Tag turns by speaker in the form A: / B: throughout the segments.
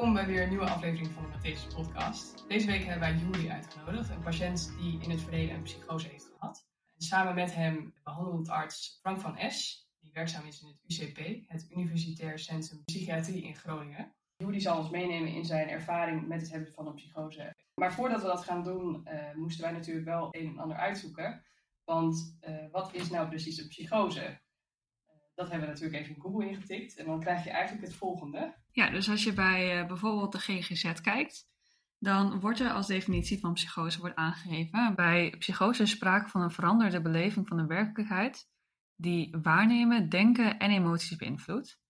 A: Welkom bij weer een nieuwe aflevering van de Matthäus Podcast. Deze week hebben wij Juri uitgenodigd, een patiënt die in het verleden een psychose heeft gehad. En samen met hem behandelend arts Frank van Es, die werkzaam is in het UCP, het Universitair Centrum Psychiatrie in Groningen. Juri zal ons meenemen in zijn ervaring met het hebben van een psychose. Maar voordat we dat gaan doen, uh, moesten wij natuurlijk wel een en ander uitzoeken. Want uh, wat is nou precies een psychose? Dat hebben we natuurlijk even in Google ingetikt. En dan krijg je eigenlijk het volgende.
B: Ja, dus als je bij uh, bijvoorbeeld de GGZ kijkt, dan wordt er als definitie van psychose wordt aangegeven. Bij psychose is sprake van een veranderde beleving van de werkelijkheid die waarnemen, denken en emoties beïnvloedt.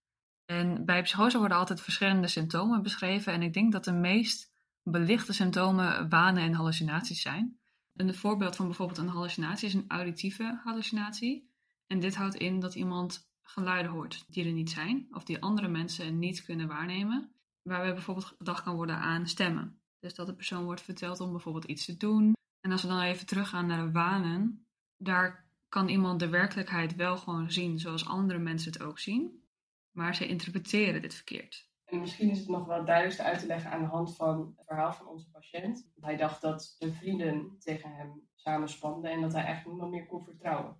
B: En bij psychose worden altijd verschillende symptomen beschreven. En ik denk dat de meest belichte symptomen wanen en hallucinaties zijn. Een voorbeeld van bijvoorbeeld een hallucinatie is een auditieve hallucinatie. En dit houdt in dat iemand geluiden hoort die er niet zijn, of die andere mensen niet kunnen waarnemen, waarbij bijvoorbeeld gedacht kan worden aan stemmen. Dus dat de persoon wordt verteld om bijvoorbeeld iets te doen. En als we dan even teruggaan naar de wanen, daar kan iemand de werkelijkheid wel gewoon zien zoals andere mensen het ook zien, maar ze interpreteren dit verkeerd.
A: En misschien is het nog wel duidelijkst uit te leggen aan de hand van het verhaal van onze patiënt. Hij dacht dat zijn vrienden tegen hem samenspanden en dat hij eigenlijk niemand meer kon vertrouwen.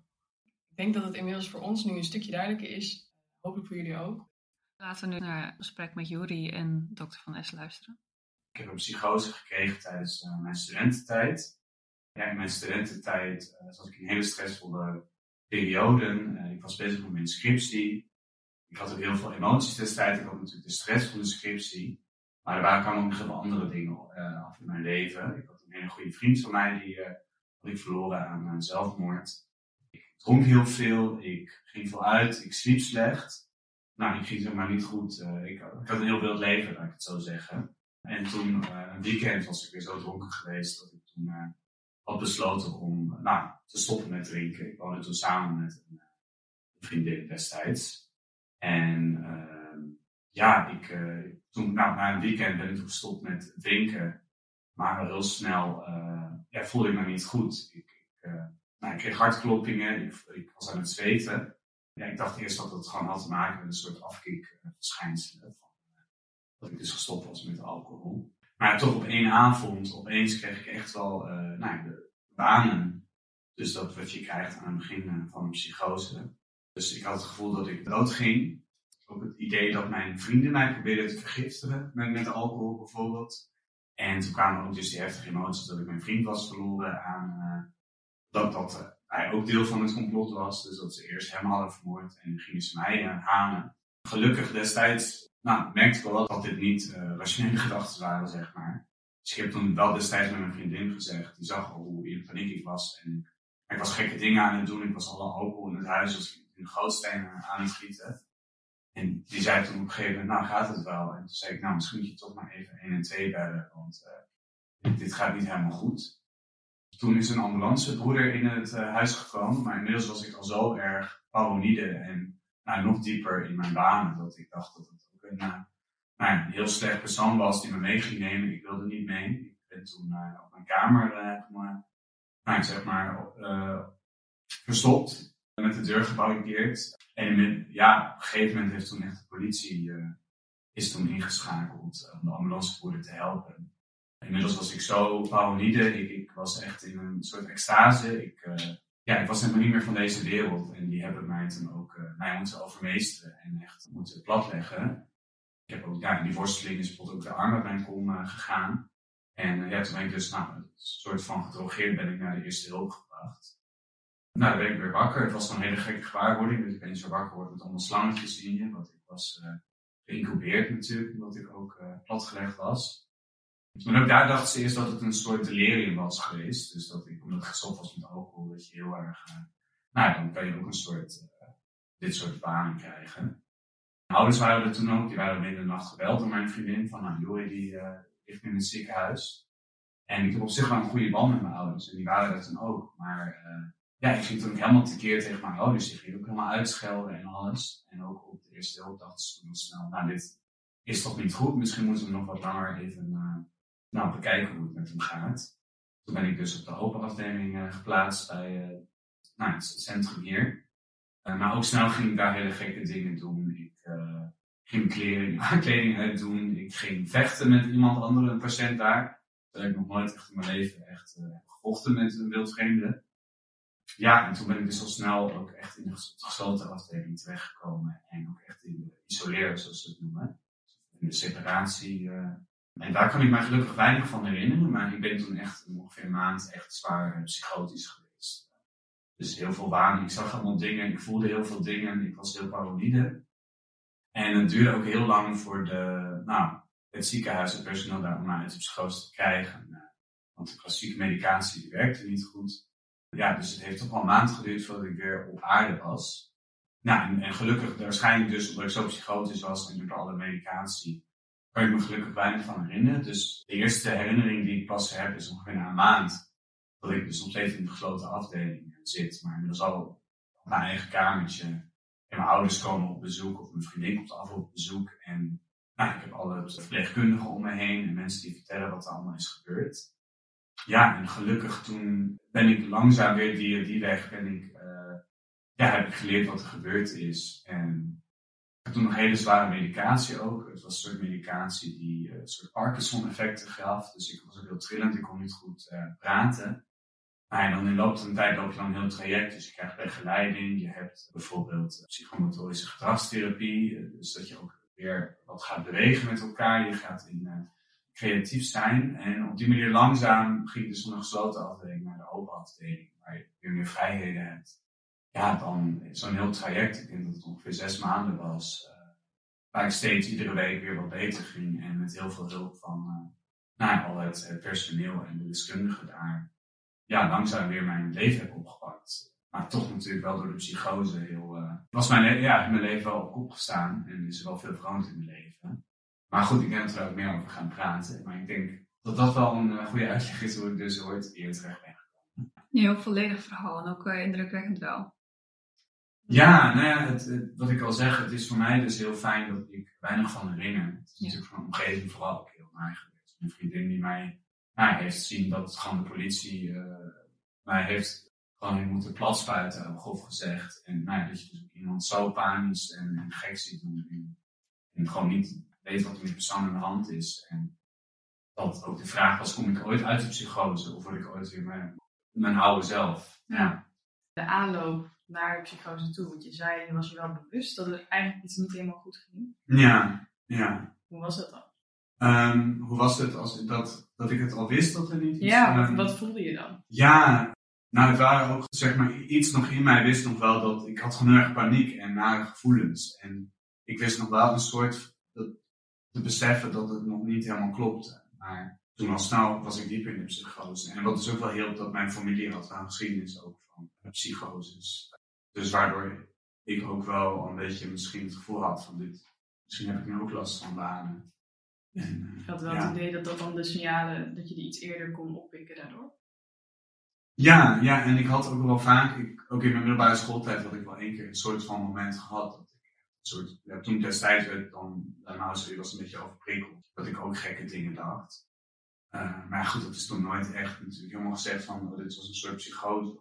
A: Ik denk dat het inmiddels voor ons nu een stukje duidelijker is. Hopelijk voor jullie ook.
B: Laten we nu naar een gesprek met Juri en dokter Van S luisteren.
C: Ik heb een psychose gekregen tijdens uh, mijn studententijd. Ja, in mijn studententijd uh, zat ik in hele stressvolle perioden. Uh, ik was bezig met mijn scriptie. Ik had ook heel veel emoties destijds. Ik had natuurlijk de stress van de scriptie. Maar er waren kwamen ook nog heel veel andere dingen af in mijn leven. Ik had een hele goede vriend van mij, die had ik verloren aan zelfmoord dronk heel veel, ik ging veel uit, ik sliep slecht. Nou, ik ging zeg maar niet goed. Uh, ik, ik, had een heel wild leven, laat ik het zo zeggen. En toen, uh, een weekend, was ik weer zo dronken geweest dat ik toen uh, had besloten om nou, te stoppen met drinken. Ik woonde toen samen met een, vriendin destijds. En ehm, ja, ik, toen, nou, na een weekend ben ik toen gestopt met drinken. Maar heel snel voelde ik me niet goed. Ik, ik nou, ik kreeg hartkloppingen, ik, ik, was aan het zweten. Ja, ik dacht eerst dat het gewoon had te maken met een soort afkikverschijnselen. Uh, dat ik dus gestopt was met alcohol. Maar toch op één avond, opeens kreeg ik echt wel uh, nou, de banen. Dus dat wat je krijgt aan het begin van een psychose. Dus ik had het gevoel dat ik dood ging. Ook het idee dat mijn vrienden mij probeerden te vergiftigen met, met alcohol bijvoorbeeld. En toen kwamen ook dus die heftige emoties dat ik mijn vriend was verloren aan, dat, dat hij ook deel van het complot was. Dus dat ze eerst hem hadden vermoord en gingen ze mij hanen. Gelukkig destijds nou, merkte ik wel dat dit niet uh, rationele gedachten waren, zeg maar. Dus ik heb toen wel destijds met mijn vriendin gezegd, die zag al hoe in paniek ik was. En ik was gekke dingen aan het doen, ik was alle alcohol in het huis, dus in de gootstenen aan het gieten. En die zei toen op een gegeven moment, nou gaat het wel. En toen zei ik, nou misschien moet je toch maar even 1 en 2 bellen, want uh, dit gaat niet helemaal goed. Toen is een ambulancebroeder in het uh, huis gekomen, maar inmiddels was ik al zo erg paranoïde en nou, nog dieper in mijn banen dat ik dacht dat het ook een, uh, nou, heel slecht persoon was die me mee ging nemen. Ik wilde niet mee. Ik ben toen uh, op mijn kamer nou, zeg maar, verstopt, met de deur gebarricadeerd. En ja, op een gegeven moment heeft toen echt de politie is toen ingeschakeld om de ambulancebroeder te helpen. Inmiddels was ik zo paranoïde, ik, ik was echt in een soort extase. Ik, uh, ja, ik was helemaal niet meer van deze wereld. En die hebben mij toen ook uh, mij moeten overmeesteren en echt moeten platleggen. Ik heb ook, ja, in die worsteling is bijvoorbeeld ook de arm uit mijn kom uh, gegaan. En ja, toen ben ik dus, nou, een soort van gedrogeerd ben ik naar de eerste hulp gebracht. Nou, dan ben ik weer wakker. Het was een hele gekke gewaarwording. Dus ik ben zo wakker word met allemaal slangetjes in je. Want ik was geïncubeerd natuurlijk, omdat ik ook platgelegd was. Maar ook daar dachten ze eerst dat het een soort delirium was geweest. Dus dat ik, omdat ik gestopt was met alcohol, dat je heel erg, uh, nou dan kan je ook een soort, uh, dit soort banen krijgen. Mijn ouders waren er toen ook, die waren midden in de nacht gebeld door mijn vriendin van, nou die uh, ligt in het ziekenhuis. En ik heb op zich wel een goede band met mijn ouders en die waren er toen ook. Maar ja, ik ging toen ook helemaal tekeer tegen mijn ouders. Die gingen ook helemaal uitschelden en alles. En ook op de eerste hulp dachten ze toen snel, nou dit is toch niet goed, misschien moeten we nog wat langer even nou, bekijken hoe het met hem gaat. Toen ben ik dus op de open afdeling uh, geplaatst bij uh, nou, het centrum hier. Uh, maar ook snel ging ik daar hele gekke dingen doen. Ik ging kleding, kleding uitdoen. Ik ging vechten met iemand andere, een patiënt daar. Terwijl ik nog nooit echt in mijn leven echt uh, gevochten met een wildvreemde. Ja, en toen ben ik dus al snel ook echt in de gesloten afdeling terechtgekomen. En ook echt in de isoleer, zoals ze het noemen. In de separatie. En daar kan ik mij gelukkig weinig van herinneren. Maar ik ben toen echt ongeveer een maand echt zwaar psychotisch geweest. Dus heel veel waan. Ik zag allemaal dingen. Ik voelde heel veel dingen. Ik was heel paranoïde. En het duurde ook heel lang voor de, nou, het ziekenhuis, het personeel daar om mij uit de psychose te krijgen. Eh, want de klassieke medicatie werkte niet goed. Ja, dus het heeft toch wel een maand geduurd voordat ik weer op aarde was. Nou, en, en gelukkig, waarschijnlijk dus omdat ik zo psychotisch was en door alle medicatie, kan ik me gelukkig weinig van herinneren. Dus de eerste herinnering die ik pas heb is ongeveer na een maand. Dat ik dus nog in de gesloten afdeling zit, maar inmiddels al op mijn eigen kamertje. En mijn ouders komen op bezoek, of mijn vriendin komt af op bezoek. En nou, ik heb alle verpleegkundigen om me heen en mensen die vertellen wat er allemaal is gebeurd. Ja, en gelukkig toen ben ik langzaam weer die, die weg, ben ik, uh, ja, heb ik geleerd wat er gebeurd is. En ik heb toen nog hele zware medicatie ook. Het was een soort medicatie die uh, een soort Parkinson-effecten gaf. Dus ik was ook heel trillend, ik kon niet goed uh, praten. Maar dan in loop van tijd loop je dan een heel traject. Dus je krijgt begeleiding. Je hebt bijvoorbeeld psychomotorische gedragstherapie. Dus dat je ook weer wat gaat bewegen met elkaar. Je gaat in, creatief zijn. En op die manier langzaam ging dus van een gesloten afdeling naar de open afdeling. Waar je weer meer vrijheden hebt. Ja, dan zo'n heel traject. Ik denk dat het ongeveer zes maanden was. Uh, waar ik steeds iedere week weer wat beter ging. En met heel veel hulp van uh, al het, personeel en de deskundigen daar. Ja, langzaam weer mijn leven heb opgepakt. Maar toch natuurlijk wel door de psychose heel. Uh, was mijn, ja, mijn leven wel op kop gestaan en is er wel veel veranderd in mijn leven. Maar goed, ik denk dat we er ook meer over gaan praten. Maar ik denk dat dat wel een goede uitleg is hoe ik dus ooit hier terecht ben gekomen.
B: Ja, heel volledig verhaal en ook indrukwekkend wel.
C: Ja, nou ja, het, wat ik al zeg, het is voor mij dus heel fijn dat ik weinig van herinner. Het is natuurlijk van mijn omgeving vooral ook heel naar geweest. Een vriendin die mij nou, heeft zien dat gewoon de politie mij heeft gewoon je moet plat spuiten, grof gezegd. En nou dat je dus iemand zo panisch en, en gek ziet. En, gewoon niet weet wat er met die persoon aan de hand is. En dat ook de vraag was, kom ik ooit uit de psychose? Of word ik ooit weer mijn, mijn oude zelf?
A: Ja. De aanloop naar de psychose toe. Want je zei, je was je wel bewust dat het eigenlijk iets niet helemaal goed ging.
C: Ja, ja.
A: Hoe was dat dan?
C: Um, hoe was het als dat, dat ik het al wist dat er niet iets...
A: Ja, wat, wat voelde je dan?
C: Ja, nou, het waren ook, zeg maar, iets nog in mij wist nog wel dat ik had gewoon heel erg paniek en nare gevoelens. En ik wist nog wel een soort dat, te beseffen dat het nog niet helemaal klopte. Maar toen al snel was ik diep in de psychose. En wat dus ook wel hielp, dat mijn familie had een geschiedenis ook van psychoses. Dus waardoor ik ook wel een beetje misschien het gevoel had van dit, misschien heb ik nu ook last van banen.
A: En, ik had wel ja. het idee dat dat dan de signalen, dat je die iets eerder kon oppikken daardoor.
C: Ja, ja, en ik had ook wel vaak, ik, ook in mijn middelbare schooltijd, had ik wel één keer een soort van moment gehad. Dat ik een soort, ja, toen destijds werd dan, daarna was een beetje overprikkeld. Dat ik ook gekke dingen dacht. Uh, maar goed, dat is toen nooit echt natuurlijk helemaal gezegd van, oh, dit was een soort psychose.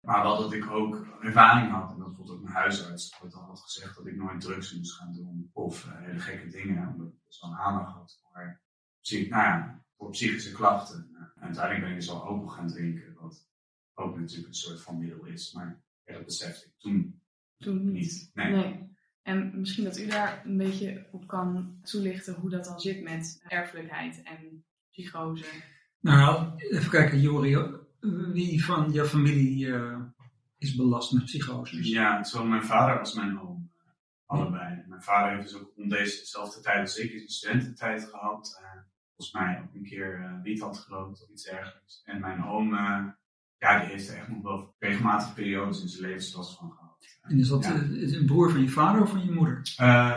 C: Maar wel dat ik ook ervaring had. En dat bijvoorbeeld ook mijn huisarts ooit al had gezegd dat ik nooit drugs moest gaan doen. Of uh, hele gekke dingen, omdat ik dus wel aandacht had voor, nou ja, voor psychische klachten. En uiteindelijk ben ik dus al alcohol gaan drinken, wat ook natuurlijk een soort van middel is. Maar ja, dat besefte ik toen,
A: toen niet.
C: Nee.
A: nee. En misschien dat u daar een beetje op kan toelichten hoe dat dan zit met erfelijkheid en psychose.
D: Nou, even kijken, Jori. Wie van je familie uh, is belast met psychose?
C: Ja, zowel mijn vader als mijn oom. Allebei. Mijn vader heeft dus ook om dezezelfde tijd als ik in studententijd gehad. Uh, volgens mij ook een keer uh, wiet had gerookt of iets dergelijks. En mijn oom, uh, ja, die heeft er echt nog wel regelmatig periodes in zijn levenslast van gehad.
D: En is dat ja. een broer van je vader of van je moeder?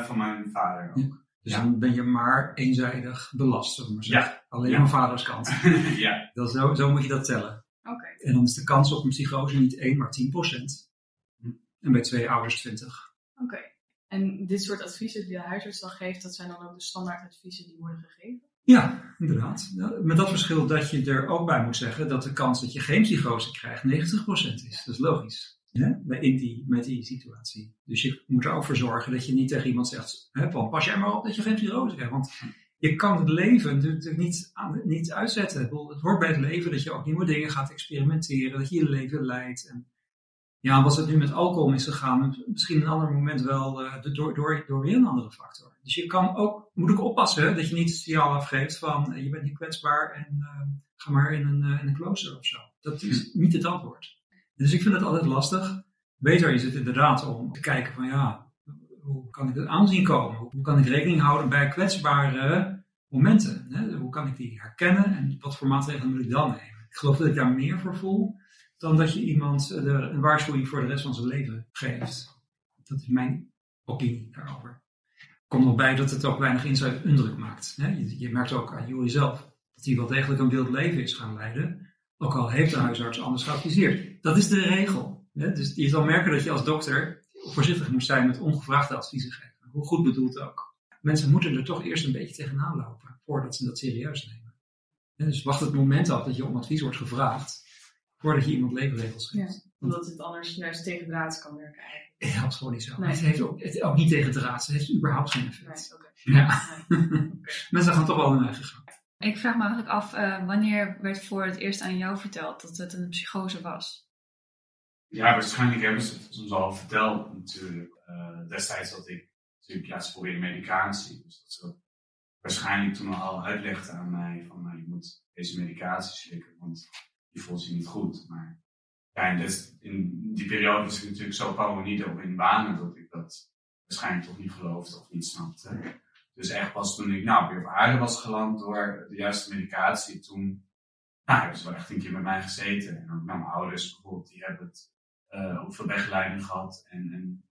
C: van mijn vader ook. Ja.
D: Dus dan ben je maar eenzijdig belast, zullen we maar zeggen.
C: Ja.
D: Alleen van vaders kant.
C: ja.
D: Dat, zo, zo moet je dat tellen.
A: Okay.
D: En dan is de kans op een psychose niet 1, maar 10 procent. Hm. En bij twee ouders 20.
A: Oké. Okay. En dit soort adviezen die de huisarts dan geeft, dat zijn dan ook de standaardadviezen die worden gegeven?
D: Ja, inderdaad. Met dat verschil dat je er ook bij moet zeggen dat de kans dat je geen psychose krijgt 90% is. Dat is logisch. Hè? Bij- In die, met die situatie. Dus je moet er ook voor zorgen dat je niet tegen iemand zegt: hè, Paul, pas jij maar op dat je geen psychose krijgt. Want je kan het leven natuurlijk niet, niet uitzetten. Het hoort bij het leven dat je ook nieuwe dingen gaat experimenteren, dat je je leven leidt. En ja, wat het nu met alcohol is gegaan, misschien een ander moment wel eh, door, door, door weer een andere factor. Dus je kan ook, moet ook oppassen dat je niet het signaal afgeeft van eh, je bent niet kwetsbaar en eh, ga maar in een, in een klooster of zo. Dat is niet het antwoord. Dus ik vind het altijd lastig. Beter is het inderdaad om te kijken van ja, hoe kan ik het aanzien komen? Hoe kan ik rekening houden bij kwetsbare momenten? Hè? Hoe kan ik die herkennen en wat voor maatregelen moet ik dan nemen? Ik geloof dat ik daar meer voor voel dan dat je iemand eh, een waarschuwing voor de rest van zijn leven geeft. Dat is mijn opinie daarover. Komt nog bij dat het ook weinig inside indruk maakt. Hè? Je, je merkt ook aan Julie zelf dat hij wel degelijk een wild leven is gaan leiden. Ook al heeft de huisarts anders geadviseerd. Dat is de regel. Hè? Dus je zal merken dat je als dokter voorzichtig moet zijn met ongevraagde adviezen geven. Hoe goed bedoeld ook. Mensen moeten er toch eerst een beetje tegenaan lopen voordat ze dat serieus nemen. Hè, Dus wacht het moment af dat je om advies wordt gevraagd voordat je iemand leefregels geeft.
E: Omdat het anders juist tegendraads kan werken eigenlijk.
D: Het helpt gewoon niet zo.
E: Nee.
D: Het heeft ook, het, ook niet tegen draad. Het heeft überhaupt geen effect.
E: Nee.
D: Ja.
E: Nee.
D: Mensen gaan toch wel hun eigen gang.
B: Ik vraag me eigenlijk af, eh, wanneer werd voor het eerst aan jou verteld dat het een psychose was?
C: Ja, waarschijnlijk hebben ze het soms al verteld natuurlijk. Eh, destijds had ik natuurlijk, ja, ze probeerden medicatie. Dus dat ze waarschijnlijk toen al uitlegden aan mij van, nou, je moet deze medicatie slikken, want je voelt je niet goed. Maar ja, in, in die periode was ik natuurlijk zo paranoïde op in banen dat ik dat waarschijnlijk toch niet geloofde of niet snapte. Dus echt pas toen ik nou, weer op aarde was geland door de juiste medicatie, toen nou, hebben ze wel echt een keer met mij gezeten. En ook met mijn ouders bijvoorbeeld, die hebben het eh, ook veel begeleiding gehad. En, en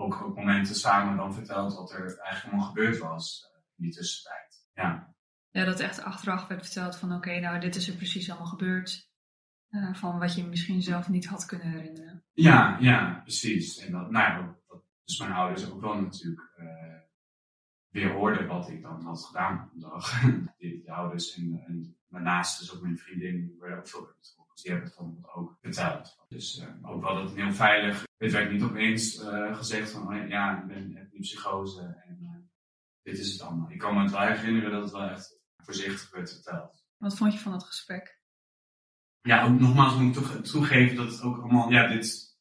C: ook op momenten samen dan verteld wat er eigenlijk allemaal gebeurd was eh, in die tussentijd. Ja,
B: Ja, dat echt achteraf werd verteld van oké, nou dit is er precies allemaal gebeurd. Eh, van wat je misschien zelf niet had kunnen herinneren.
C: ja, ja precies. En dat, nou ja, dat, dus mijn ouders ook wel natuurlijk eh, weer hoorden wat ik dan had gedaan op dag. Die, de ouders en, en mijn naasten, dus ook mijn vriendin, die werden ook veel bij die hebben het dan ook verteld. Dus eh, ook wel dat heel veilig. Het werd niet opeens eh, gezegd van oh ja, ik ben, heb nu psychose en eh, dit is het allemaal. Ik kan me het wel herinneren dat het wel echt voorzichtig werd verteld.
B: Wat vond je van dat gesprek?
C: Ja, ook nogmaals moet ik toch toegeven dat het ook allemaal, ja, dit,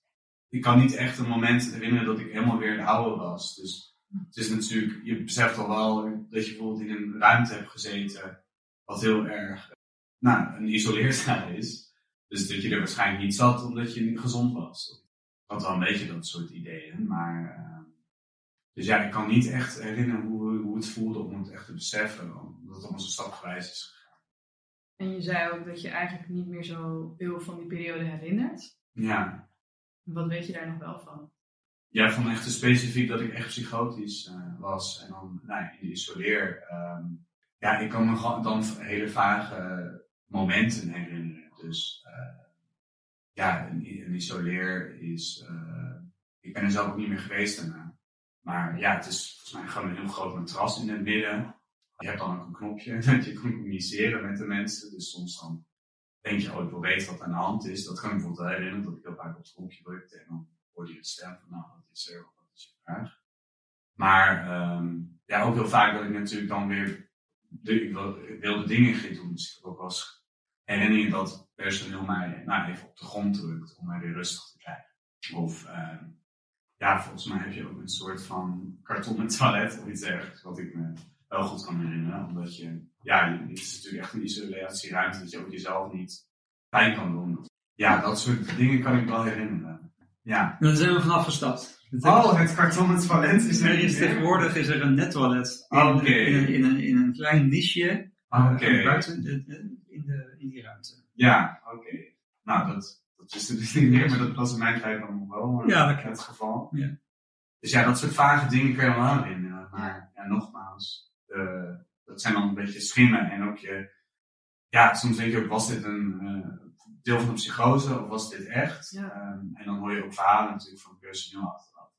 C: ik kan niet echt een moment herinneren dat ik helemaal weer de oude was. Dus het is natuurlijk, je beseft al wel dat je bijvoorbeeld in een ruimte hebt gezeten, wat heel erg, nou, een isoleercel is. Dus dat je er waarschijnlijk niet zat omdat je niet gezond was. Ik had wel een beetje dat soort ideeën, maar, eh, dus ja, ik kan niet echt herinneren hoe, hoe het voelde om het echt te beseffen, omdat het allemaal zo stapgewijs is gegaan.
E: En je zei ook dat je eigenlijk niet meer zo veel van die periode herinnert.
C: Ja.
E: Wat weet je daar nog wel van?
C: Ja, van echt specifiek dat ik echt psychotisch eh, was. En dan nou, in de isoleer. ehm, ja, ik kan me dan hele vage momenten herinneren. Dus eh, ja, een, isoleer is. eh, ik ben er zelf ook niet meer geweest daarna. Maar ja, het is volgens mij gewoon een heel groot matras in het midden. Je hebt dan ook een knopje dat je kan communiceren met de mensen. Dus soms dan denk je, oh, ik wil weten wat aan de hand is. Dat kan ik bijvoorbeeld herinneren, dat ik heel vaak op het knopje drukte. En dan hoorde je het stem van, nou, wat is er? Wat is je vraag? Maar ehm, ja, ook heel vaak dat ik natuurlijk dan weer de, wilde dingen ging doen. Dus ik heb ook wel eens herinneringen dat personeel mij nou, even op de grond drukt om mij weer rustig te krijgen. Of ehm, ja, volgens mij heb je ook een soort van kartonnen toilet of iets dergelijks, wat ik me wel goed kan herinneren. Omdat je, ja, het is natuurlijk echt een isolatieruimte dat je ook jezelf niet pijn kan doen. Ja, dat soort dingen kan ik wel herinneren. Ja.
D: Daar zijn we vanaf gestapt. Het
C: Oh, het kartonnen toilet is er
D: is tegenwoordig is er een nettoilet in, in, een, in, een, in een klein niche
C: Oké.
D: eh, buiten in, de, in die ruimte.
C: Ja, oké. Nou, dat, dat is er dus niet meer, maar dat was in mijn tijd dan nog wel eh,
D: Ja, dat
C: het geval.
D: Ja.
C: Dus ja, dat soort vage dingen kun je wel herinneren. Maar ja, nogmaals, eh, dat zijn dan een beetje schimmen. En ook je, ja, soms denk je ook, was dit een eh, deel van een psychose of was dit echt?
E: Ja.
C: Ehm, en dan hoor je ook verhalen natuurlijk van personeel achteraf.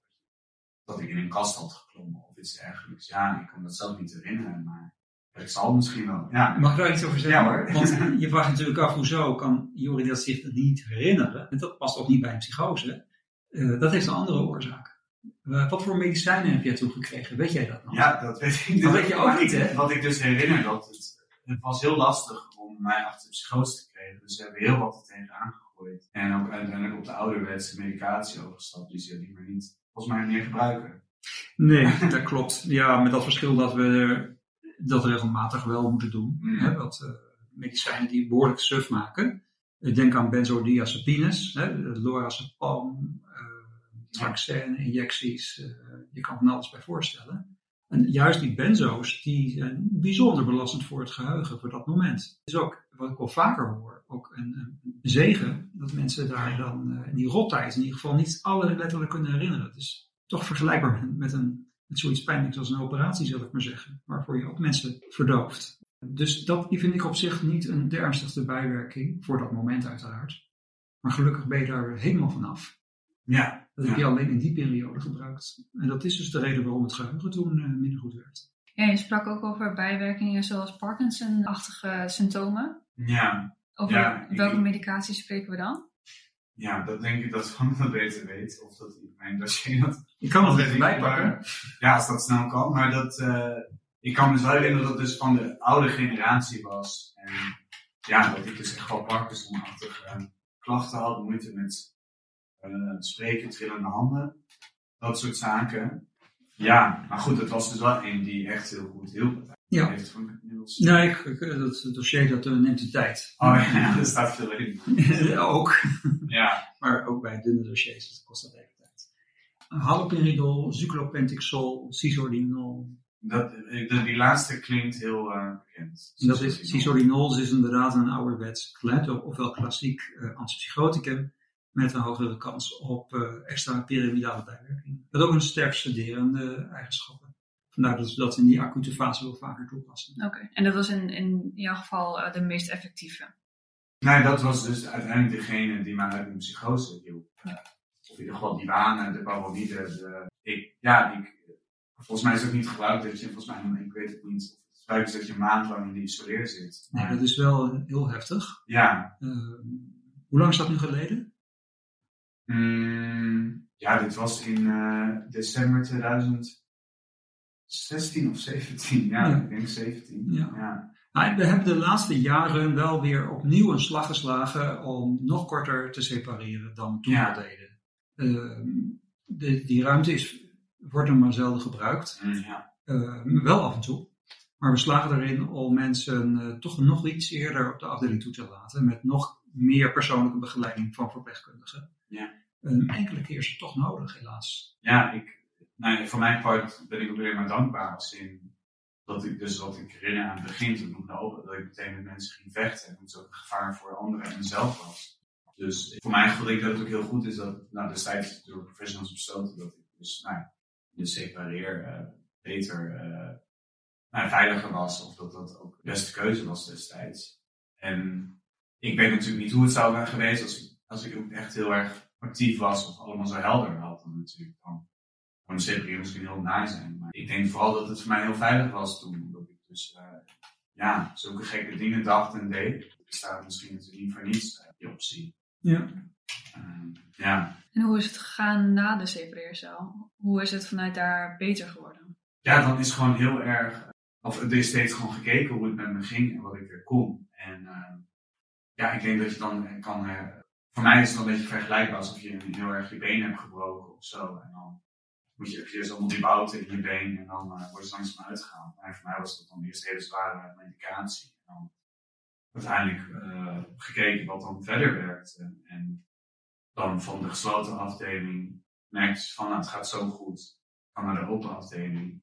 C: Dat ik in een kast had geklommen of iets dergelijks. Ja, ik kan dat zelf niet herinneren, maar ik zal misschien wel. Ja,
D: Mag ik daar iets over zeggen?
C: Ja, hoor.
D: Want je vraagt natuurlijk af, hoezo kan Jori dat zich niet herinneren? En dat past ook niet bij een psychose. Eh, dat heeft een andere oorzaak. Eh, wat voor medicijnen heb jij toen gekregen? Weet jij dat nog?
C: Ja, dat weet ik
D: Dat weet je ook niet, hè?
C: Wat ik dus herinner, dat het, het was heel lastig om mij achter de psychose te krijgen. Dus ze hebben heel wat er tegen aangegooid. En ook uiteindelijk op de ouderwetse medicatie overgestapt, die ze die maar niet, volgens mij meer gebruiken.
D: Nee, dat klopt. Ja, met dat verschil dat we dat regelmatig wel moeten doen.
C: Mm.
D: Hè, wat eh, medicijnen die behoorlijk suf maken. Ik denk aan benzodiazepines, hè, lorazepam, eh Traxene, injecties. eh, je kan van alles bij voorstellen. En juist die benzo's, die zijn bijzonder belastend voor het geheugen voor dat moment. Het is ook, wat ik wel vaker hoor, ook een, een zegen dat mensen daar dan eh, in die rottijd in ieder geval niet alle letterlijk kunnen herinneren. Het is toch vergelijkbaar met, een, met zoiets pijnlijks als een operatie, zal ik maar zeggen, waarvoor je ook mensen verdooft. Dus dat die vind ik op zich niet een, de ernstigste bijwerking, voor dat moment uiteraard. Maar gelukkig ben je daar helemaal vanaf.
C: Ja,
D: Dat heb
C: Ja.
D: je alleen in die periode gebruikt. En dat is dus de reden waarom het geheugen toen eh, minder goed werd.
B: Ja, je sprak ook over bijwerkingen zoals Parkinson-achtige symptomen.
C: ja,
B: Over
C: Ja, ik-
B: welke medicatie spreken we dan?
C: Ja, dat denk ik dat Van dat beter weet. Of dat mijn dossier dat
D: Ik kan het
C: weet
D: even bijpakken.
C: Ja, als dat snel kan. Maar dat, eh, ik kan me dus wel herinneren dat het dus van de oude generatie was. En ja, dat ik dus echt wel Parkinson-achtige eh, klachten had. Moeite met eh, spreken, trillende handen. Dat soort zaken. Ja, maar goed, het was dus wel een die echt heel goed hielp.
D: Ja.
C: Heeft inmiddels...
D: Nee, ik- ik- dat dossier dat eh, neemt de tijd.
C: Oh ja, er staat veel in.
D: ook.
C: Ja,
D: Maar ook bij dunne dossiers, dus dat kost dat even tijd. Haloperidol, cyclopentixol, cisordinol.
C: dat, eh, de- die laatste klinkt heel eh, bekend.
D: En dat is, is inderdaad een ouderwets, gelet, ofwel klassiek eh, antipsychoticum met een hogere kans op eh, extra pyramidale bijwerkingen. Dat ook een sterk sederende eigenschappen. Nou, dat we dat in die acute fase wel vaker toepassen.
B: Oké, en dat was in, in jouw geval eh, de meest effectieve?
C: Nee, dat was dus uiteindelijk degene die mij uit mijn psychose hielp. Eh, of in ieder geval die wanen, de paranoïde. Ja, volgens mij is het ook niet gebruikt dat je, volgens mij, ik weet het niet, het is dat je maandlang in de isoleer zit.
D: Nee, dat is wel eh, heel heftig.
C: Ja.
D: hoe lang is dat nu geleden?
C: Mm, ja, dit was in december 2000. 16 of 17, ja, ik denk 17.
D: Ja.
C: ja.
D: Nou, we hebben de laatste jaren wel weer opnieuw een slag geslagen om nog korter te separeren dan we toen we deden. Ehm, de, die ruimte is, wordt er maar zelden gebruikt.
C: Mm,
D: ehm, wel af en toe. Maar we slagen erin om mensen eh, toch nog iets eerder op de afdeling toe te laten. Met nog meer persoonlijke begeleiding van verpleegkundigen.
C: Ja.
D: Een enkele keer is het toch nodig, helaas.
C: Ja, ik, nou, voor mijn part ben ik ook alleen maar dankbaar als in dat ik dus wat ik herinner aan het begin toen ik naar open, dat ik meteen met mensen ging vechten en het ook een gevaar voor anderen en mezelf was. Dus voor mij gevoel ik dat het ook heel goed is dat nou, destijds door professionals besloten dat ik dus nou, de separeer eh, beter eh, nou, veiliger was of dat dat ook de beste keuze was destijds. En ik weet natuurlijk niet hoe het zou zijn geweest als, als ik ook echt heel erg actief was of allemaal zo helder had dan natuurlijk. Dan de separeer misschien heel naar zijn. Maar ik denk vooral dat het voor mij heel veilig was toen. Dat ik dus eh, ja, zulke gekke dingen dacht en deed. Er bestaat misschien natuurlijk niet voor niets, eh, die optie.
D: Ja.
C: Ehm, ja.
B: En hoe is het gegaan na de separeercel? Hoe is het vanuit daar beter geworden?
C: ja, dan is gewoon heel erg, of er is steeds gewoon gekeken hoe het met me ging en wat ik weer kon. En eh, ja, ik denk dat je dan kan, eh, voor mij is het wel een beetje vergelijkbaar alsof je heel erg je been hebt gebroken of zo. En dan moet je, heb je dus allemaal die bouten in je been en dan eh wordt het langzaam uitgehaald. Maar voor mij was dat dan eerst hele zware medicatie. En dan uiteindelijk eh, gekeken wat dan verder werkte. En dan van de gesloten afdeling merkte je van, nou, het gaat zo goed. Ga naar de open afdeling.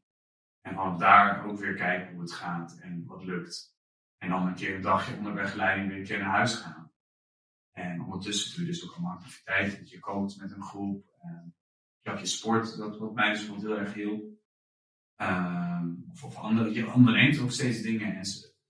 C: En vanaf daar ook weer kijken hoe het gaat en wat lukt. En dan een keer een dagje onder begeleiding weer een keer naar huis gaan. En ondertussen doe je dus ook allemaal activiteiten. Je coacht met een groep. En hebt je sport, dat wat mij dus bijvoorbeeld heel erg hielp. Ehm, of, of andere, je onderneemt ook steeds dingen. En,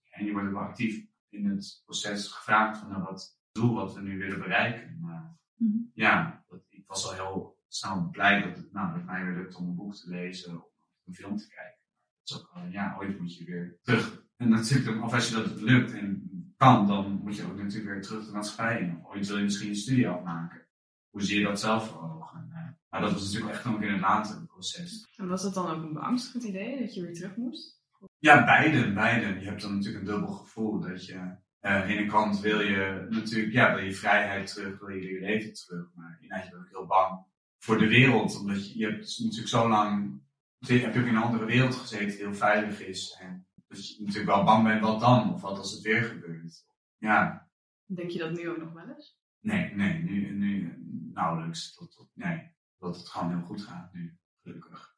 C: en je wordt ook wel actief in het proces gevraagd van nou, wat doel wat we nu willen bereiken. Maar,
B: Mhm.
C: Ja, dat, ik was al heel snel blij dat het nou, dat mij weer lukt om een boek te lezen of een film te kijken. Het is ook ja, ooit moet je weer terug. En natuurlijk, of als je dat lukt en kan, dan moet je ook natuurlijk weer terug de maatschappij in. Of ooit wil je misschien een studie afmaken. Hoe zie je dat zelf voor ogen? Maar dat was natuurlijk echt nog in het latere proces.
E: En was dat dan ook een beangstigend idee, dat je weer terug moest?
C: Ja, beide, beide. Je hebt dan natuurlijk een dubbel gevoel dat je eh, aan de ene kant wil je natuurlijk, ja, wil je vrijheid terug, wil je je leven terug. Maar je bent ook heel bang voor de wereld, omdat je, je hebt dus natuurlijk zo lang, heb je ook in een andere wereld gezeten die heel veilig is. En dus je natuurlijk wel bang bent, wat dan? Of wat als het weer gebeurt? Ja,
E: Denk je dat nu ook nog wel eens?
C: nee, nee, nu, nu nauwelijks. Tot, tot, nee, dat het gewoon heel goed gaat nu, gelukkig.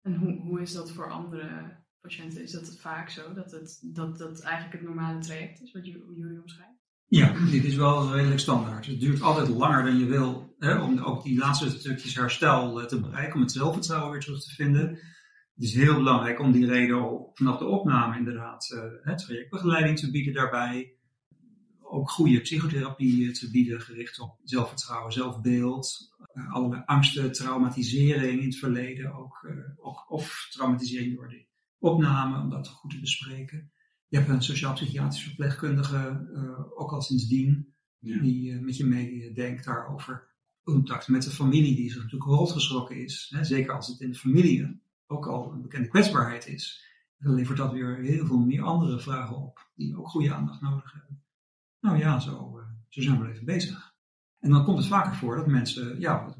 E: En hoe, hoe is dat voor andere patiënten? Is dat vaak zo, dat het dat, dat eigenlijk het normale traject is, wat Ju- jullie omschrijft?
D: Ja, dit is wel redelijk standaard. Het duurt altijd langer dan je wil hè, om ook die laatste stukjes herstel eh, te bereiken, om het zelfvertrouwen weer terug te vinden. Het is heel belangrijk om die reden al vanaf de opname inderdaad eh, hè, trajectbegeleiding te bieden daarbij. Ook goede psychotherapie te bieden, gericht op zelfvertrouwen, zelfbeeld. eh, allerlei angsten, traumatisering in het verleden, ook, eh, ook, of traumatisering door de opname, om dat goed te bespreken. Je hebt een sociaal-psychiatrisch verpleegkundige, eh, ook al sindsdien,
C: Ja.
D: die eh, met je meedenkt daarover. Contact met de familie, die zich natuurlijk rotgeschrokken is. Hè, zeker als het in de familie ook al een bekende kwetsbaarheid is. Dan levert dat weer heel veel meer andere vragen op, die ook goede aandacht nodig hebben. Nou ja, zo, eh, zo zijn we even bezig. En dan komt het vaker voor dat mensen ja,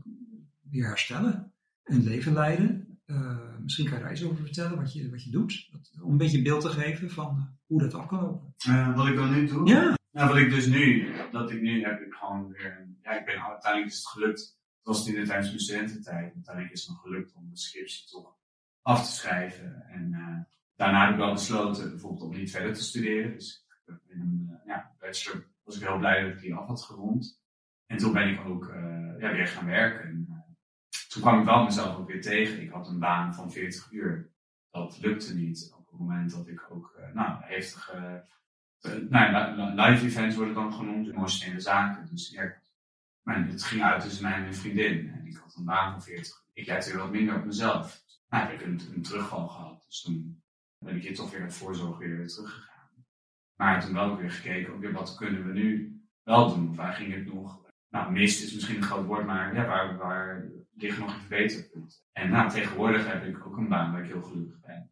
D: weer herstellen, een leven leiden. Eh, misschien kan je daar iets over vertellen, wat je, wat je doet. Dat- om een beetje beeld te geven van eh, hoe dat af kan lopen.
C: Wat ik dan nu doe?
D: Ja,
C: Nou, wat ik dus nu, dat ik nu heb ik gewoon weer, ja, ik ben uiteindelijk is het gelukt. Het was in de tijdens mijn studententijd. Uiteindelijk is het nog gelukt om de scriptie toch af te schrijven. En daarna heb ik wel besloten bijvoorbeeld om niet verder te studeren. Dus ik een eh, ja, bachelor was ik heel blij dat ik die af had gerond. En toen ben ik ook eh, ja, weer gaan werken. En, eh, toen kwam ik wel mezelf ook weer tegen. Ik had een baan van 40 uur. Dat lukte niet op het moment dat ik ook nou, heftige nou, li- li- live events worden dan genoemd, emotionele zaken. Dus ja, maar het ging uit tussen mij en mijn vriendin. En ik had een baan van 40. Ik lette weer wat minder op mezelf. Nou, ik heb een, een terugval gehad. Dus toen ben ik hier toch weer uit voorzorg weer teruggegaan. Maar toen wel weer gekeken, oké, wat kunnen we nu wel doen? Waar ging het nog? Nou, mist is misschien een groot woord, maar ja, waar, waar liggen nog verbeterpunten? En nou, tegenwoordig heb ik ook een baan waar ik heel gelukkig ben.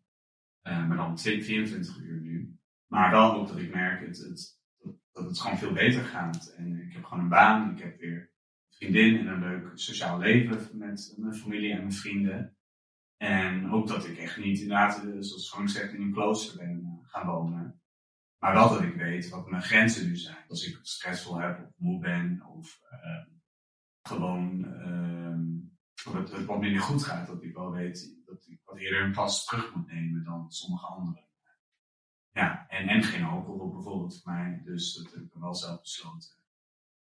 C: Eh, maar dan 24 uur nu. Maar wel ook dat ik merk het, het, dat, dat het gewoon veel beter gaat. En ik heb gewoon een baan, ik heb weer een vriendin en een leuk sociaal leven met mijn familie en mijn vrienden. En ook dat ik echt niet inderdaad, eh, zoals Frank zegt, in een klooster ben eh, gaan wonen. Maar wel dat ik weet wat mijn grenzen nu zijn. Als ik stressvol heb of moe ben of eh, gewoon ehm, het, het wat minder goed gaat. Dat ik wel weet dat ik wat eerder een pas terug moet nemen dan sommige anderen. Ja, en, en geen alcohol bijvoorbeeld voor mij. Dus dat heb ik wel zelf besloten.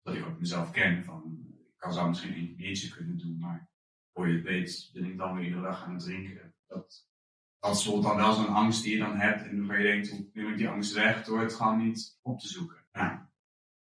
C: Dat ik ook mezelf ken van, ik kan zou misschien een biertje kunnen doen, maar voor je het weet ben ik dan weer iedere dag aan het drinken. Dat, dat is dan wel zo'n angst die je dan hebt en waar je denkt, hoe neem ik die angst weg door het gewoon niet op te zoeken. Ja,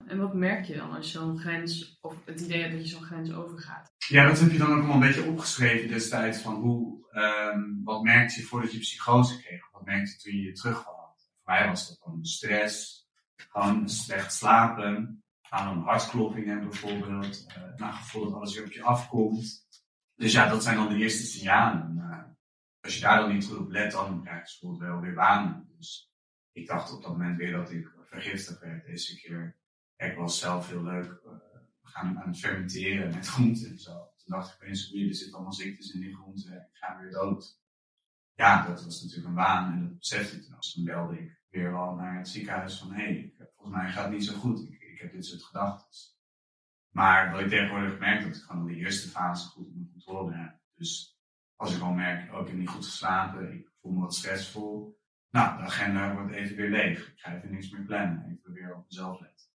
E: En wat merk je dan als je zo'n grens, of het idee hebt dat je zo'n grens overgaat?
C: ja dat heb je dan ook allemaal een beetje opgeschreven destijds van hoe, ehm, wat merkte je voordat je psychose kreeg? Wat merkte je toen je je terugval had? Voor mij was dat dan stress, gewoon slecht slapen, aan een hartkloppingen bijvoorbeeld, eh nou, gevoel dat alles weer op je afkomt. Dus ja, dat zijn dan de eerste signalen. Eh, als je daar dan niet goed op let, dan krijg je bijvoorbeeld wel weer banen. Dus ik dacht op dat moment weer dat ik vergiftigd werd deze keer. Ik was zelf heel leuk. eh, we gaan aan het fermenteren met groenten en zo. Toen dacht ik opeens, er zitten allemaal ziektes in die groenten. Ik ga weer dood. Ja, dat was natuurlijk een baan en dat besefte ik toen. Dus toen belde ik weer wel naar het ziekenhuis van, hé, hey, volgens mij gaat het niet zo goed. Ik, ik heb dit soort gedachten. Maar wat ik tegenwoordig merk, dat ik gewoon die eerste fase goed onder controle heb. Dus als ik al merk, oh, ik heb niet goed geslapen, ik voel me wat stressvol. Nou, de agenda wordt even weer leeg. Ik ga even niks meer plannen. Even weer op mezelf letten.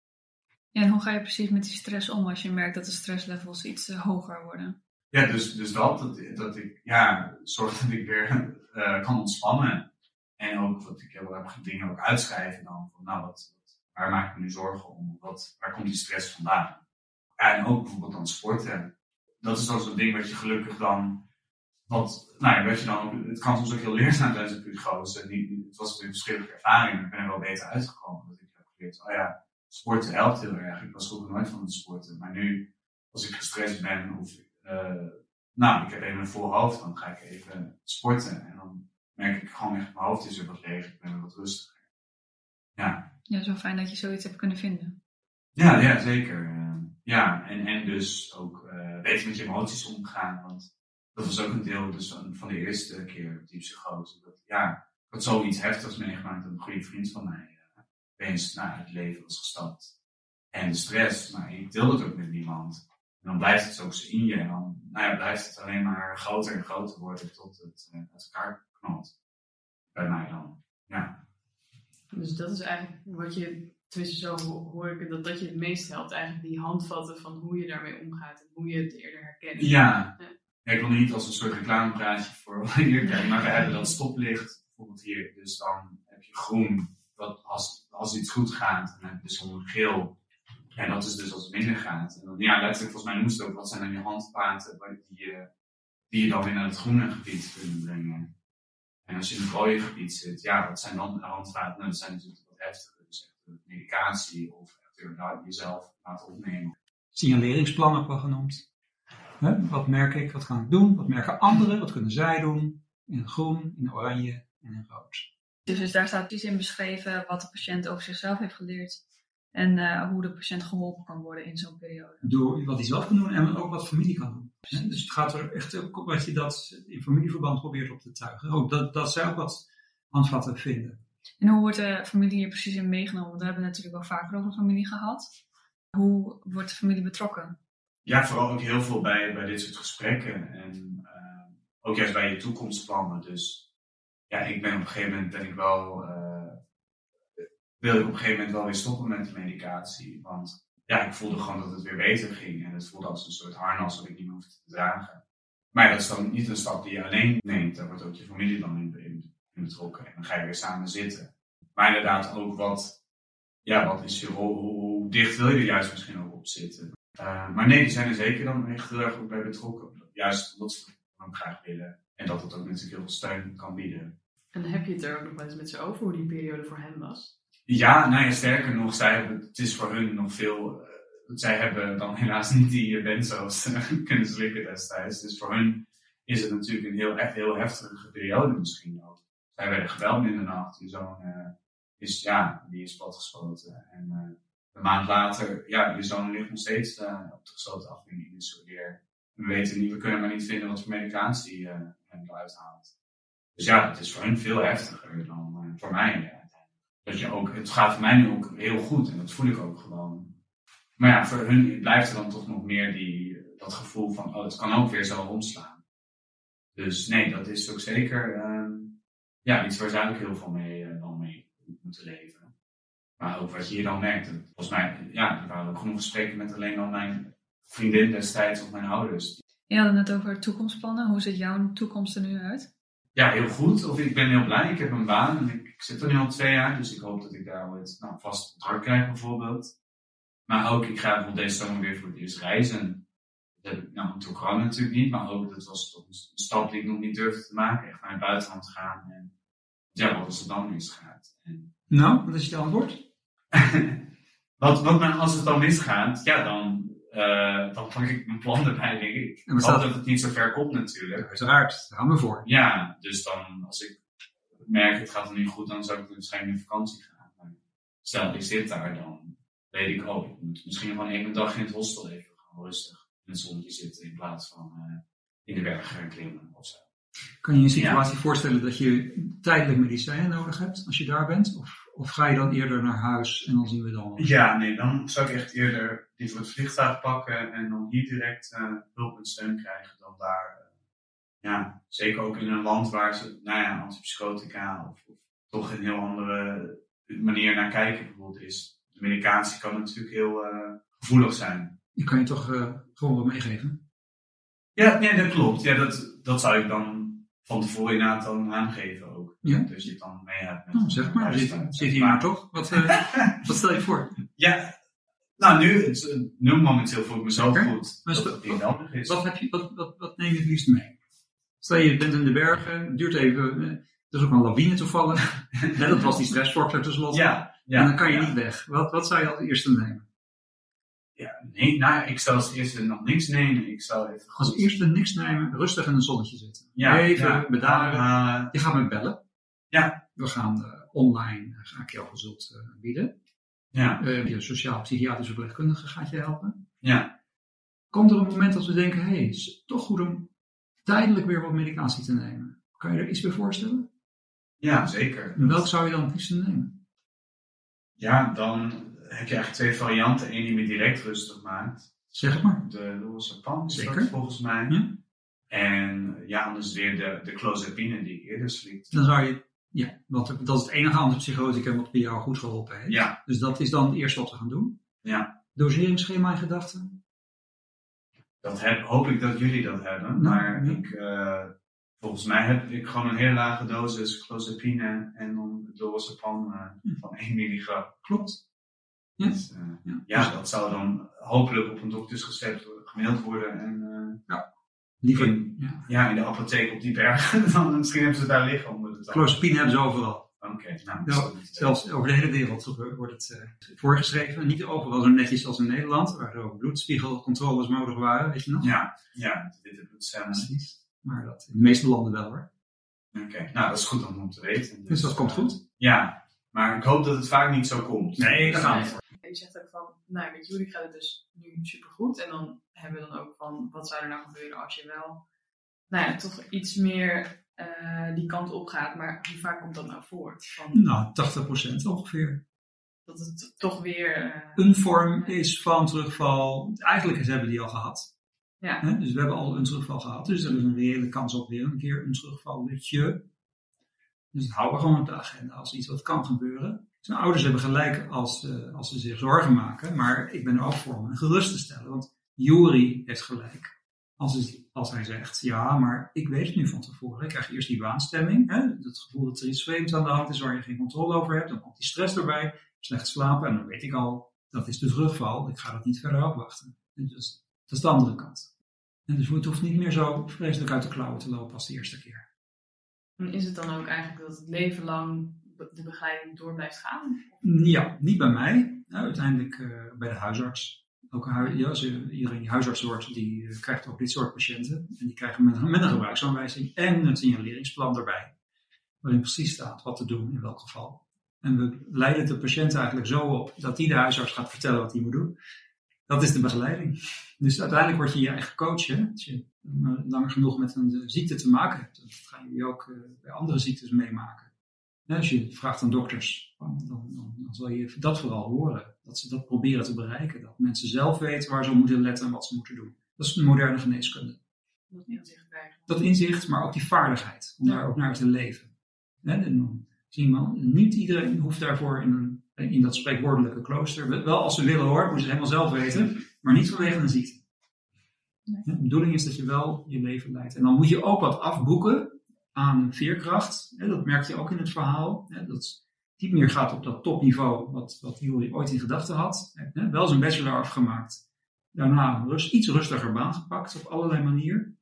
B: Ja, en hoe ga je precies met die stress om als je merkt dat de stresslevels iets eh, hoger worden?
C: Ja, dus, dus dat, dat, dat ik, ja, zorg dat ik weer eh, kan ontspannen. En ook wat ik heel erg dingen ook uitschrijven dan. Van, nou, wat, wat, waar maak ik me nu zorgen om? Wat, waar komt die stress vandaan? Ja, en ook bijvoorbeeld dan sporten. Dat is dan zo'n ding wat je gelukkig dan, wat, nou ja, weet je dan, ook- het kan soms ook heel leerzaam zijn tijdens de psychose. Die- die- Het was een verschillende ervaring, ik ben er wel beter uitgekomen. Dat ik heb geleerd, oh ja, sporten helpt heel erg. Ik was vroeger nooit van het sporten, maar nu, als ik gestrest ben of eh, nou, ik heb even een vol hoofd, dan ga ik even sporten. En dan merk ik gewoon echt, mijn hoofd is weer wat leeg, ik ben wat rustiger. Ja,
B: Ja, zo fijn dat je zoiets hebt kunnen vinden.
C: ja, ja zeker. Eh, ja, en, en dus ook eh weten met je emoties omgaan. Want dat was ook een deel dus van, van de eerste keer die psychose. Dat, ja, ik had zoiets heftigs meegemaakt dat een goede vriend van mij eh, opeens naar het leven was gestapt. En de stress, maar ik deelde het ook met niemand. En dan blijft het ook zo in je. En dan nou ja, blijft het alleen maar groter en groter worden tot het eh, uit elkaar knalt. Bij mij dan. Ja.
E: Dus dat is eigenlijk wat je, tenminste zo ho- hoor ik dat dat je het meest helpt. Eigenlijk die handvatten van hoe je daarmee omgaat en hoe je het eerder herkent.
C: Ja. ja, ik wil niet als een soort reclamepraatje voor hier kijken, maar we hebben dat stoplicht bijvoorbeeld hier. Dus dan heb je groen, wat als, als iets goed gaat, dan heb je dus geel. En dat is dus als het minder gaat. En ja, letterlijk, volgens mij noemt het ook, wat zijn dan je handvaten waar die, je die je dan weer naar het groene gebied kunnen brengen. En als je in het rode gebied zit, ja, wat zijn dan de handvaten? Nou, dat zijn natuurlijk wat heftiger. Dus echt eh, medicatie of echt jezelf laten opnemen.
D: Signaleringsplan ook wel genoemd. Hè, Wat merk ik, wat kan ik doen, wat merken anderen, wat kunnen zij doen? In groen, in oranje en in rood.
B: Dus, dus daar staat precies in beschreven wat de patiënt over zichzelf heeft geleerd. En eh, hoe de patiënt geholpen kan worden in zo'n periode.
D: Door wat hij zelf kan doen en ook wat familie kan doen. Dus het gaat er echt ook om dat je dat in familieverband probeert op te tuigen. Ook dat, dat zij ook wat handvatten vinden.
B: En hoe wordt de familie hier precies in meegenomen? Want we hebben natuurlijk wel vaker over familie gehad. Hoe wordt de familie betrokken?
C: Ja, vooral ook heel veel bij, bij dit soort gesprekken. En eh, ook juist bij je toekomstplannen. Dus ja, ik ben op een gegeven moment ben ik wel. eh, wilde ik op een gegeven moment wel weer stoppen met de medicatie. Want ja, ik voelde gewoon dat het weer beter ging. En het voelde als een soort harnas dat ik niet meer te dragen. Maar dat is dan niet een stap die je alleen neemt. Daar wordt ook je familie dan in, in, in betrokken. En dan ga je weer samen zitten. Maar inderdaad ook wat, ja, wat is je rol? Hoe, hoe dicht wil je er juist misschien ook op zitten? Uh, maar nee, die zijn er zeker dan echt heel erg goed bij betrokken. Juist omdat ze dan graag willen. En dat het ook natuurlijk heel veel steun kan bieden.
E: En heb je het er ook nog wel eens met ze over hoe die periode voor hen was?
C: Ja, nou ja, sterker nog, zij hebben, het is voor hun nog veel. Uh, zij hebben dan helaas niet die benzo's kunnen slikken destijds. Dus voor hun is het natuurlijk een heel, echt heel heftige periode misschien ook. Zij werden gebeld in de nacht. Die zoon uh, is, ja, die is platgeschoten. En een maand later, ja, je zoon ligt nog steeds uh, op de gesloten afdeling in Isoleer. We weten niet, we kunnen maar niet vinden wat voor medicatie uh, hem eruit haalt. Dus ja, het is voor hun veel heftiger dan uh, voor mij. Dat je ook, het gaat voor mij nu ook heel goed en dat voel ik ook gewoon. Maar ja, voor hun blijft er dan toch nog meer die, dat gevoel van, oh, het kan ook weer zo omslaan. Dus nee, dat is ook zeker ja, iets waar zij ook heel veel mee, mee moeten leven. Maar ook wat je hier dan merkt. Volgens mij, ja, er waren ook genoeg gesprekken met alleen al mijn vriendin destijds of mijn ouders.
B: Je had het net over toekomstplannen. Hoe ziet jouw toekomst er nu uit?
C: Ja, heel goed. Of ik ben heel blij. Ik heb een baan en ik, ik zit er nu al twee jaar. Dus ik hoop dat ik daar ooit nou, vast contract krijg bijvoorbeeld. Maar ook, ik ga bijvoorbeeld deze zomer weer voor het eerst reizen. Dat heb ik nou toen natuurlijk niet. Maar ook, dat was toch een stap die ik nog niet durfde te maken. Echt naar het buitenland gaan. En ja, wat als het dan misgaat. En,
D: nou, wat is je antwoord?
C: wat, wat men, als het dan misgaat, ja, dan, uh, dan pak ik mijn plan erbij, denk ik. Hoop dat het niet zo ver komt natuurlijk.
D: Uiteraard, daar gaan we voor.
C: Ja, dus dan, als ik merk het gaat er niet goed, dan zou ik waarschijnlijk in vakantie gaan. Maar stel, ik zit daar, dan weet ik, oh, ik moet misschien gewoon één dag in het hostel even gewoon rustig in het zonnetje zitten in plaats van uh, in de bergen gaan klimmen of zo.
D: Kan je je een situatie ja. voorstellen dat je tijdelijk medicijnen nodig hebt als je daar bent? Of, of ga je dan eerder naar huis en dan zien we dan?
C: Ja, nee, dan zou ik echt eerder dit voor het vliegtuig pakken en dan hier direct uh, hulp en steun krijgen dan daar. Uh, ja, zeker ook in een land waar ze, nou ja, antipsychotica of, of toch een heel andere manier naar kijken bijvoorbeeld is. De medicatie kan natuurlijk heel uh, gevoelig zijn.
D: Je kan je toch gewoon wat meegeven?
C: Ja, nee, dat klopt. Ja, dat, dat zou ik dan van tevoren inderdaad dan aangeven ook.
D: Ja.
C: Dus je het dan mee hebt. Met
D: oh, zeg maar, zit, zit hier maar toch? Wat, uh, wat stel je voor?
C: Ja, nou nu, het, nu momenteel voel ik me zo
D: okay.
C: goed
D: maar
C: dat het niet nodig is.
D: Wat, heb je, wat, wat, wat neem je het liefst mee? Stel je bent in de bergen, het duurt even, uh, er is ook een lawine toevallig. Net dat was die stressfactor tenslotte.
C: Ja, ja,
D: en dan kan je
C: ja.
D: niet weg. Wat, wat zou je als eerste nemen?
C: Ja, nee, nou, ik zou als eerste nog niks nemen. Ik zou even
D: Als eerste niks nemen, rustig in een zonnetje zitten.
C: Ja,
D: Even
C: ja.
D: bedaren.
C: Ah,
D: Je gaat me bellen.
C: Ja.
D: We gaan eh, online, eh, ga ik jou consult eh, bieden.
C: ja,
D: je sociaal-psychiatrische verpleegkundige gaat je helpen.
C: ja,
D: Komt er een moment dat we denken, hé, hey, het is toch goed om tijdelijk weer wat medicatie te nemen. Kan je er iets bij voorstellen?
C: ja, zeker.
D: En welk zou je dan het liefst nemen?
C: Ja, dan heb je eigenlijk twee varianten. Eén die me direct rustig maakt.
D: Zeg maar.
C: De lorazepam is
D: Zeker.
C: dat volgens mij. En ja, anders weer de, de clozapine die ik eerder slikte.
D: Dan zou je, ja, want dat is het enige antipsychotica wat bij jou goed geholpen heeft.
C: Ja,
D: Dus dat is dan het eerste wat we gaan doen.
C: ja.
D: Doseringsschema in gedachten?
C: Dat heb, hoop ik dat jullie dat hebben.
D: Nou,
C: Maar
D: ja.
C: ik, eh, volgens mij heb ik gewoon een hele lage dosis clozapine en dan lorazepam eh
D: Hm.
C: van 1 milligram.
D: Klopt. Ja.
C: Dus, eh,
D: Ja.
C: ja, dat zou dan hopelijk op een doktersrecept gemaild worden. En eh,
D: Liever,
C: In-
D: ja.
C: ja, in de apotheek op die bergen. dan misschien hebben ze daar liggen onder de
D: hebben ze overal.
C: Oké, nou.
D: Ja,
C: dat is-
D: Zelfs over de hele wereld wordt het eh, voorgeschreven. Niet overal zo netjes als in Nederland, waar er ook bloedspiegelcontroles nodig waren, weet je nog?
C: Ja, ja, witte bloedcellen.
D: Precies. Maar dat in de meeste landen wel hoor.
C: Oké, nou dat is goed om te weten.
D: Dus dat komt goed.
C: Ja, maar ik hoop dat het vaak niet zo komt.
D: Nee, daar gaan we Voor.
E: Je zegt ook van, nou met jullie gaat het dus nu supergoed. En dan hebben we dan ook van, wat zou er nou gebeuren als je wel, nou ja, toch iets meer eh, die kant op gaat. Maar hoe vaak komt dat nou voor? Van,
D: Nou, 80% ongeveer.
E: dat het toch weer... eh,
D: Een vorm is van terugval. Eigenlijk hebben we die al gehad.
E: Ja.
D: Dus we hebben al een terugval gehad. Dus er is een reële kans op weer een keer een terugvalletje. Dus dat houden we gewoon op de agenda als iets wat kan gebeuren. Zijn ouders hebben gelijk als, eh, als ze zich zorgen maken. Maar ik ben er ook voor om hen gerust te stellen. Want Juri heeft gelijk. Als, als hij zegt, ja, maar ik weet het nu van tevoren. Ik krijg eerst die waanstemming. Hè? Het gevoel dat er iets vreemds aan de hand is waar je geen controle over hebt. Dan komt die stress erbij. Slecht slapen. En dan weet ik al, dat is de terugval. Ik ga dat niet verder afwachten. En Dus, dat is de andere kant. En dus het hoeft niet meer zo vreselijk uit de klauwen te lopen als de eerste keer.
E: En is het dan ook eigenlijk dat het leven lang de begeleiding door blijft gaan?
D: Ja, niet bij mij. Nou, uiteindelijk eh, bij de huisarts. Ook ja, je- iedereen die huisarts wordt, die eh, krijgt ook dit soort patiënten. En die krijgen met, een gebruiksaanwijzing en een signaleringsplan erbij. Waarin precies staat wat te doen in welk geval. En we leiden de patiënt eigenlijk zo op dat die de huisarts gaat vertellen wat hij moet doen. Dat is de begeleiding. Dus uiteindelijk word je je eigen coach. Hè? Als je eh, langer genoeg met een ziekte te maken hebt. Dat gaan jullie ook bij andere ziektes meemaken. Als je vraagt aan dokters, dan, dan, dan, zal je dat vooral horen. Dat ze dat proberen te bereiken. Dat mensen zelf weten waar ze moeten letten en wat ze moeten doen. Dat is de moderne geneeskunde.
E: Dat inzicht krijgen.
D: Dat inzicht, maar ook die vaardigheid om
E: Ja.
D: daar ook naar te leven. En dan niet iedereen hoeft daarvoor in, een, in dat spreekwoordelijke klooster. Wel als ze willen hoor, moeten ze helemaal zelf weten. Maar niet vanwege een ziekte.
E: Nee.
D: De bedoeling is dat je wel je leven leidt. En dan moet je ook wat afboeken aan veerkracht. Dat merk je ook in het verhaal. Dat niet meer gaat op dat topniveau wat, wat ooit in gedachten had. Wel zijn bachelor afgemaakt. Daarna rust, iets rustiger baan gepakt op allerlei manieren.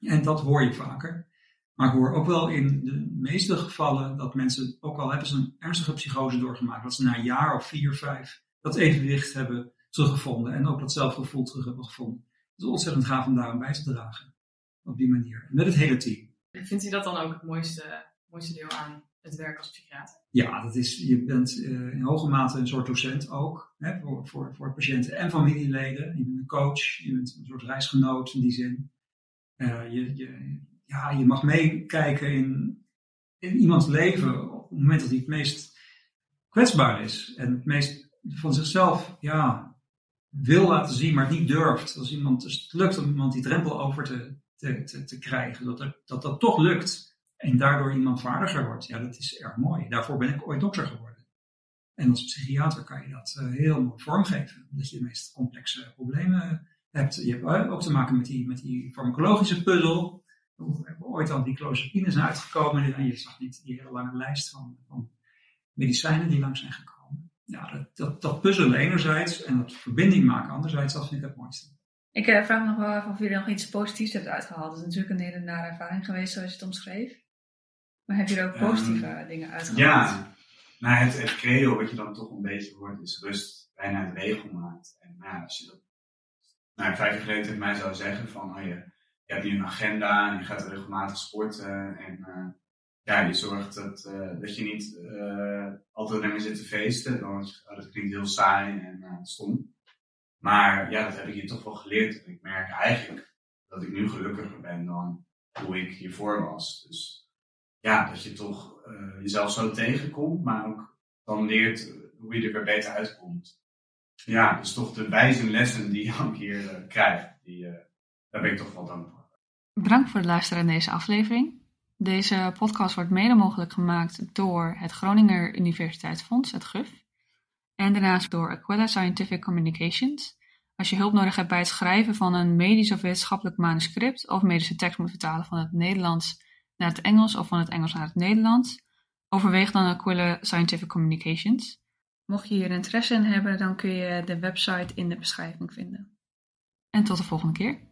D: En dat hoor je vaker. Maar ik hoor ook wel in de meeste gevallen dat mensen, ook al hebben ze een ernstige psychose doorgemaakt, dat ze na een jaar of vier, vijf dat evenwicht hebben teruggevonden en ook dat zelfgevoel terug hebben gevonden. Het is ontzettend gaaf om daarom bij te dragen. Op die manier. Met het hele team.
E: Vindt u dat dan ook het mooiste, mooiste deel aan het werk als psychiater?
D: Ja, dat is, je bent eh, in hoge mate een soort docent ook hè, voor, voor, voor patiënten en familieleden. Je bent een coach, je bent een soort reisgenoot in die zin. Eh, je, je, ja, je mag meekijken in, in iemands leven op het moment dat hij het meest kwetsbaar is. En het meest van zichzelf ja, wil laten zien, maar niet durft. Als iemand, dus het lukt om iemand die drempel over te, te, te, te krijgen, dat, er, dat dat toch lukt. En daardoor iemand vaardiger wordt. Ja, dat is erg mooi. Daarvoor ben ik ooit dokter geworden. En als psychiater kan je dat eh, heel mooi vormgeven. Omdat je de meest complexe problemen hebt. Je hebt eh, ook te maken met die, met die farmacologische puzzel. We hebben ooit al die clozapines uitgekomen. En je zag niet die hele lange lijst van, van medicijnen die langs zijn gekomen. Ja, dat, dat, dat puzzelen enerzijds en dat verbinding maken anderzijds, dat vind ik het mooiste.
B: Ik eh, vraag me nog wel af of jullie nog iets positiefs hebt uitgehaald. Het is natuurlijk een hele nare ervaring geweest zoals je het omschreef. Maar heb je er ook
C: Ehm,
B: positieve dingen uitgehaald?
C: Ja, maar het, het credo wat je dan toch een beetje hoort is rust bijna een regelmaat. En nou, als je dat nou, vijf jaar geleden tegen mij zou zeggen van, oh, je, je hebt nu een agenda en je gaat regelmatig sporten en uh, ja, je zorgt dat, uh, dat je niet uh, altijd alleen maar zit te feesten, want oh, dat klinkt heel saai en stom. Maar ja, dat heb ik hier toch wel geleerd. En ik merk eigenlijk dat ik nu gelukkiger ben dan hoe ik hiervoor was. Dus ja, dat je toch jezelf zo tegenkomt, maar ook dan leert hoe je er weer beter uitkomt ja, dus toch de wijze lessen die je ook hier uh, krijgt, die, daar ben ik toch wel dankbaar voor.
B: Bedankt voor het luisteren naar deze aflevering. Deze podcast wordt mede mogelijk gemaakt door het Groninger Universiteitsfonds, het GUF, en daarnaast door Aquila Scientific Communications. Als je hulp nodig hebt bij het schrijven van een medisch of wetenschappelijk manuscript of medische tekst moet vertalen van het Nederlands naar het Engels of van het Engels naar het Nederlands, overweeg dan Aquila Scientific Communications. Mocht je hier interesse in hebben, dan kun je de website in de beschrijving vinden. En tot de volgende keer.